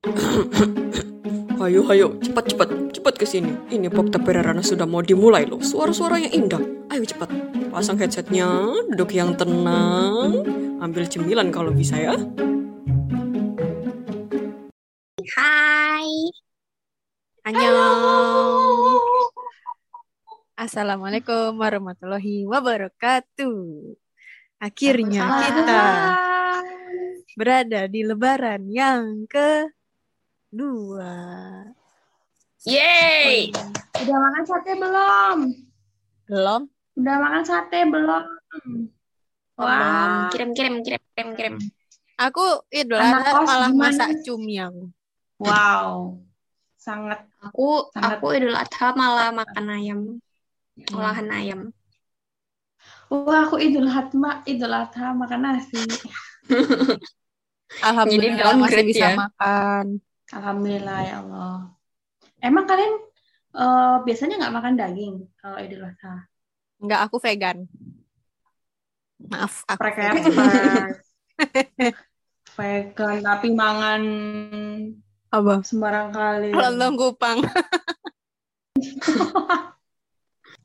Hayo, hayo, cepat, cepat, cepat ke sini. Ini Pokta Perarana sudah mau dimulai loh. Suara-suaranya indah. Ayo cepat, pasang headsetnya, duduk yang tenang, ambil cemilan kalau bisa ya. Hai. Annyeong. Assalamualaikum warahmatullahi wabarakatuh. Akhirnya kita berada di lebaran yang kedua. Yeay. Udah makan sate belum? Belum? Udah makan sate belum? Wah, Kirim, kirim, kirim, kirim, kirim. Aku Idul Adha malah gimana? masak cumyang. wow. Sangat Aku, Sangat- aku Idul Adha malah makan ayam, olahan ayam. Wah, aku Idul Adha, Idul Adha makan nasi. Alhamdulillah masih downgrade bisa ya. makan. Alhamdulillah ya Allah. Emang kalian eh, biasanya nggak makan daging kalau Idul Adha? Enggak, aku vegan. Maaf, aku Preker, vegan. vegan tapi mangan Apa? sembarang kali. Lontong kupang.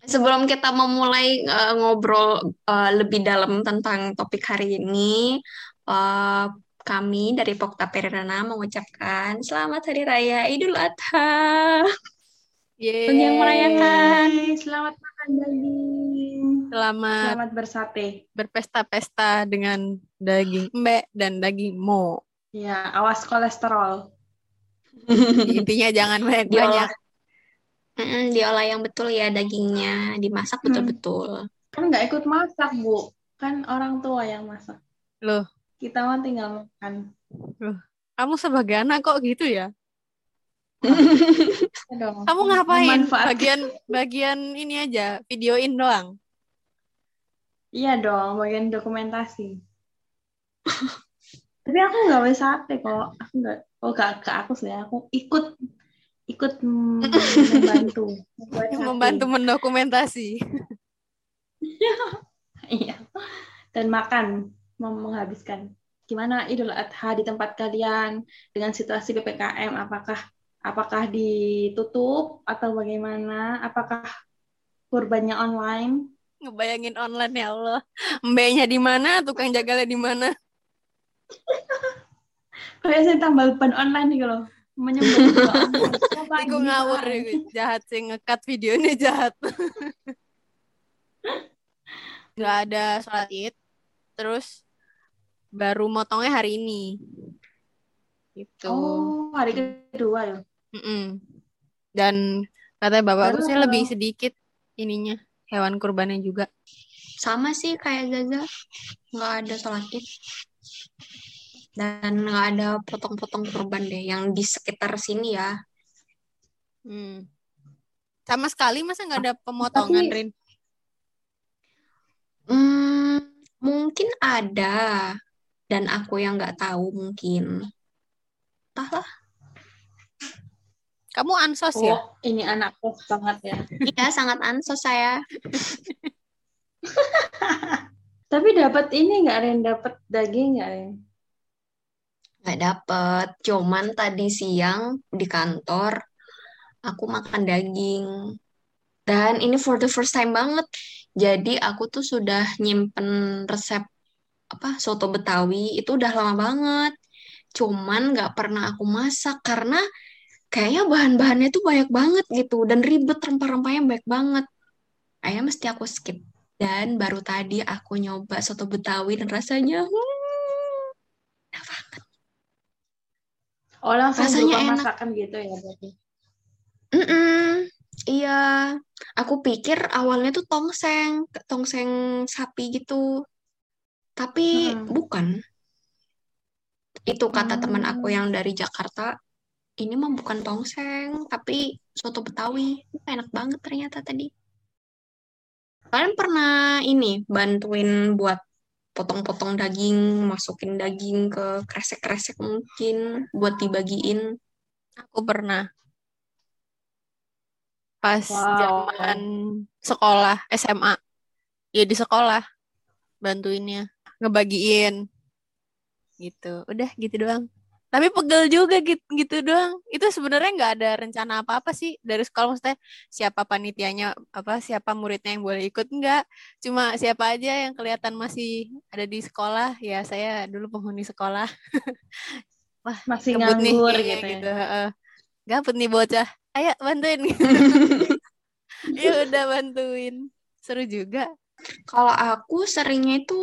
Sebelum kita memulai eh, ngobrol eh, lebih dalam tentang topik hari ini, eh, kami dari Pokta Perirana mengucapkan Selamat Hari Raya Idul Adha. Yeay. Yang merayakan. Selamat makan daging. Selamat Selamat bersate. berpesta-pesta dengan daging embek dan daging mo. Ya, awas kolesterol. Intinya jangan banyak-banyak. Diolah, Mm-mm, diolah yang betul ya dagingnya, dimasak Hmm. betul-betul. Kan nggak ikut masak, Bu. Kan orang tua yang masak. Loh, Kita mah tinggal makan. kamu sebagai anak kok gitu ya? Kamu ngapain? Bagian bagian ini aja, videoin doang. Iya dong, bagian dokumentasi. Tapi aku nggak boleh sate kok. Aku nggak, oh gak ke aku sih. Aku ikut ikut membantu. Membantu mendokumentasi. Iya. Dan makan, menghabiskan. Gimana Idul Adha di tempat kalian dengan situasi PPKM? Apakah apakah ditutup atau bagaimana? Apakah kurbannya online? Ngebayangin online ya Allah. Mbaknya di mana, tukang jagalnya di mana? Kayak saya tambal ban online nih kalau. Siapa Iku ngawur ya, jahat sih ngekat videonya jahat. Gak ada sholat id, terus baru motongnya hari ini. Gitu. Oh, hari kedua ya. Mm-mm. Dan katanya bapakku Baru sih lebih sedikit ininya hewan kurbannya juga. Sama sih kayak Zaza, nggak ada sholat id. Dan nggak ada potong-potong kurban deh yang di sekitar sini ya. Hmm. Sama sekali masa nggak ada pemotongan, Tapi- Rin? Hmm, mungkin ada. Dan aku yang nggak tahu mungkin. Entahlah. Kamu ansos ya? Oh, ini anak kos banget ya. Iya, sangat ansos saya. Tapi dapat ini nggak Ren? Dapat daging nggak Ren? Nggak dapet. Cuman tadi siang di kantor, aku makan daging. Dan ini for the first time banget. Jadi aku tuh sudah nyimpen resep apa soto Betawi itu udah lama banget. Cuman nggak pernah aku masak karena kayaknya bahan-bahannya tuh banyak banget gitu dan ribet rempah-rempahnya banyak banget. Kayaknya mesti aku skip. Dan baru tadi aku nyoba soto Betawi dan rasanya hmm, enak banget. Oh, langsung Rasanya enak. masakan gitu ya berarti. Mm-mm, iya, aku pikir awalnya tuh tongseng, tongseng sapi gitu. Tapi Hmm. bukan. Itu kata teman aku Hmm. yang dari Jakarta, ini mah bukan tongseng, tapi soto Betawi. Enak banget ternyata tadi. Kalian pernah ini bantuin buat potong-potong daging, masukin daging ke kresek-kresek mungkin buat dibagiin. Aku pernah. Pas Wow. zaman sekolah SMA. Ya di sekolah bantuinnya, ngebagiin. Gitu. Udah gitu doang. tapi pegel juga gitu gitu doang itu sebenarnya nggak ada rencana apa apa sih dari sekolah maksudnya siapa panitianya apa siapa muridnya yang boleh ikut enggak cuma siapa aja yang kelihatan masih ada di sekolah ya saya dulu penghuni sekolah wah Masih gabut nih nganggur kayaknya gitu ya. gitu heeh. gabut nih bocah ayo bantuin ya udah bantuin seru juga Kalau aku seringnya itu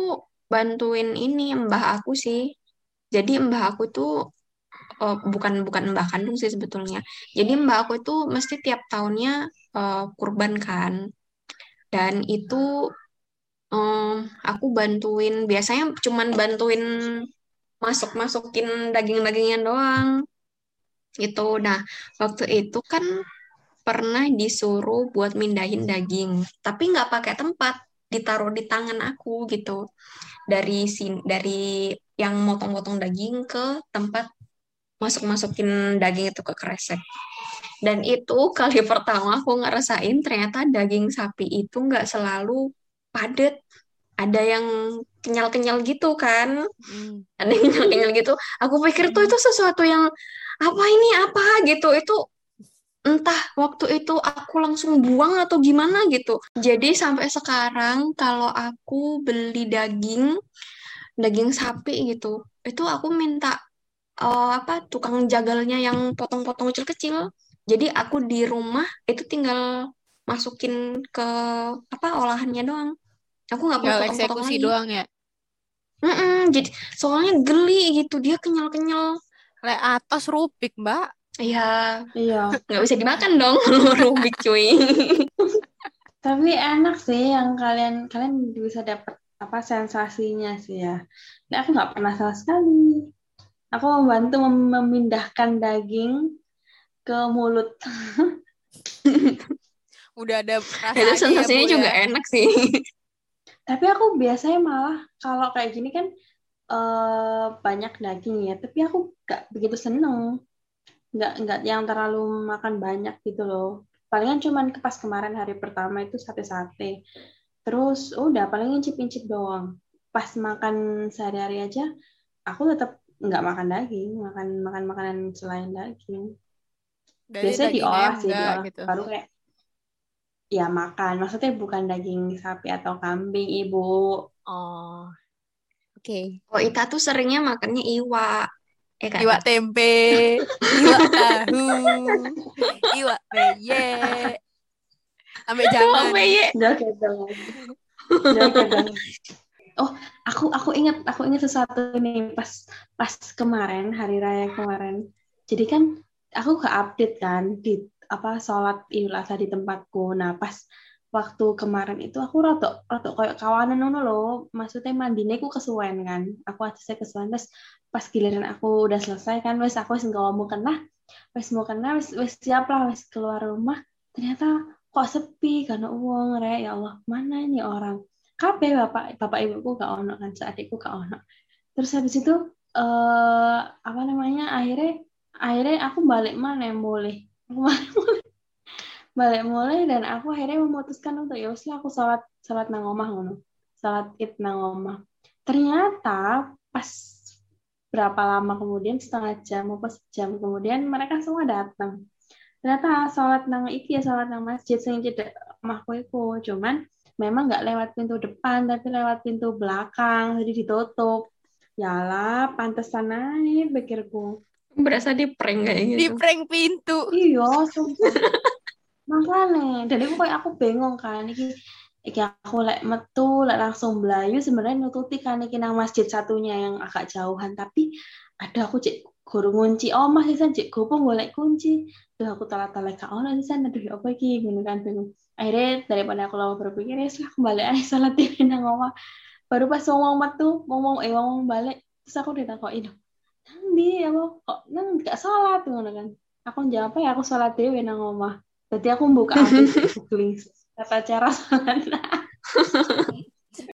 bantuin ini mbah aku sih. Jadi mbah aku tuh eh, bukan bukan mbah kandung sih sebetulnya. Jadi mbah aku itu mesti tiap tahunnya eh, kurban kan. Dan itu em, aku bantuin biasanya cuman bantuin masuk-masukin daging-dagingnya doang. Gitu. Nah, waktu itu kan pernah disuruh buat mindahin daging, tapi nggak pakai tempat, ditaruh di tangan aku gitu. Dari sin dari yang motong-motong daging ke tempat masuk-masukin daging itu ke kresek. Dan itu kali pertama aku ngerasain ternyata daging sapi itu nggak selalu padat. Ada yang kenyal-kenyal gitu kan. Hmm. Ada yang kenyal-kenyal gitu. Aku pikir tuh itu sesuatu yang apa ini apa gitu. Itu entah waktu itu aku langsung buang atau gimana gitu. Jadi sampai sekarang kalau aku beli daging, daging sapi gitu, itu aku minta eh, apa tukang jagalnya yang potong-potong kecil-kecil. Jadi aku di rumah itu tinggal masukin ke apa olahannya doang. Aku nggak perlu potong-potong lagi. doang ya Mm-mm, jadi soalnya geli gitu dia kenyal-kenyal. le atas rubik mbak Ya Iya. nggak bisa dimakan dong Rubik cuy. Tapi enak sih yang kalian kalian bisa dapat apa sensasinya sih ya. Nah, aku nggak pernah sama sekali. Aku membantu mem- memindahkan daging ke mulut. udah ada Itu rasanya ya sensasinya bu juga ya enak sih. Tapi aku biasanya malah kalau kayak gini kan eh, banyak daging ya. Tapi aku nggak begitu seneng. Nggak nggak yang terlalu makan banyak gitu loh. Palingan cuman ke pas kemarin hari pertama itu sate-sate. Terus udah paling incip-incip doang. Pas makan sehari-hari aja, aku tetap nggak makan daging, makan makan makanan selain daging. dari Biasanya daging diolah sih, enggak diolah. gitu Baru kayak ya makan. Maksudnya bukan daging sapi atau kambing, Ibu. oh oke Oh, Ita tuh seringnya makannya iwa. Eh, Kak iwak tempe iwak tahu iwak peye sampai jangan peye. Oh, aku aku ingat aku ingat sesuatu nih pas pas kemarin hari raya kemarin. Jadi kan aku ke update kan di apa sholat Idul Adha di tempatku. Nah, pas waktu kemarin itu aku rotok rotok kayak kawanan ngono loh. Maksudnya mandine ku kesuwen kan. Aku saya kesuwen terus pas giliran aku udah selesai kan wes aku wes nggak mau kena wes mau kena wes wes siap lah wes keluar rumah. Ternyata kok sepi karena uang rek. Ya Allah mana ini orang? Kabeh bapak bapak ibuku gak ono kan seadikku gak ono. Terus habis itu eh apa namanya akhirnya akhirnya aku balik mana yang boleh aku balik balik mulai dan aku akhirnya memutuskan untuk ya aku sholat sholat nang omah ngono sholat id nang omah. Ternyata pas berapa lama kemudian setengah jam apa sejam kemudian mereka semua datang. Ternyata sholat nang iki ya sholat nang masjid sing cedek omahku iku. Cuman memang nggak lewat pintu depan tapi lewat pintu belakang jadi ditutup. Yalah pantesan aja pikirku. Berasa di prank kayak di gitu. prank pintu. Iya sumpah makanya. Dan itu kayak aku bingung kan. Iki iki aku lek metu lek langsung belayu sebenarnya nututi kan iki nang masjid satunya yang agak jauhan. Tapi ada aku cek guru ngunci oh masih saja cek gopo golek kunci. Tuh aku telat-telat kak ono sana aduh apa iki? Gini kan bingung. Akhirnya daripada aku lama berpikir ya sudah kembali aja salat di nang omah. Baru pas ngomong metu ngomong eh ngomong balik terus aku ditakoki loh nang di apa kok nang gak salat ngono kan. Aku jawab ya aku salat dewe nang omah Berarti aku buka aplikasi googling tata cara salat.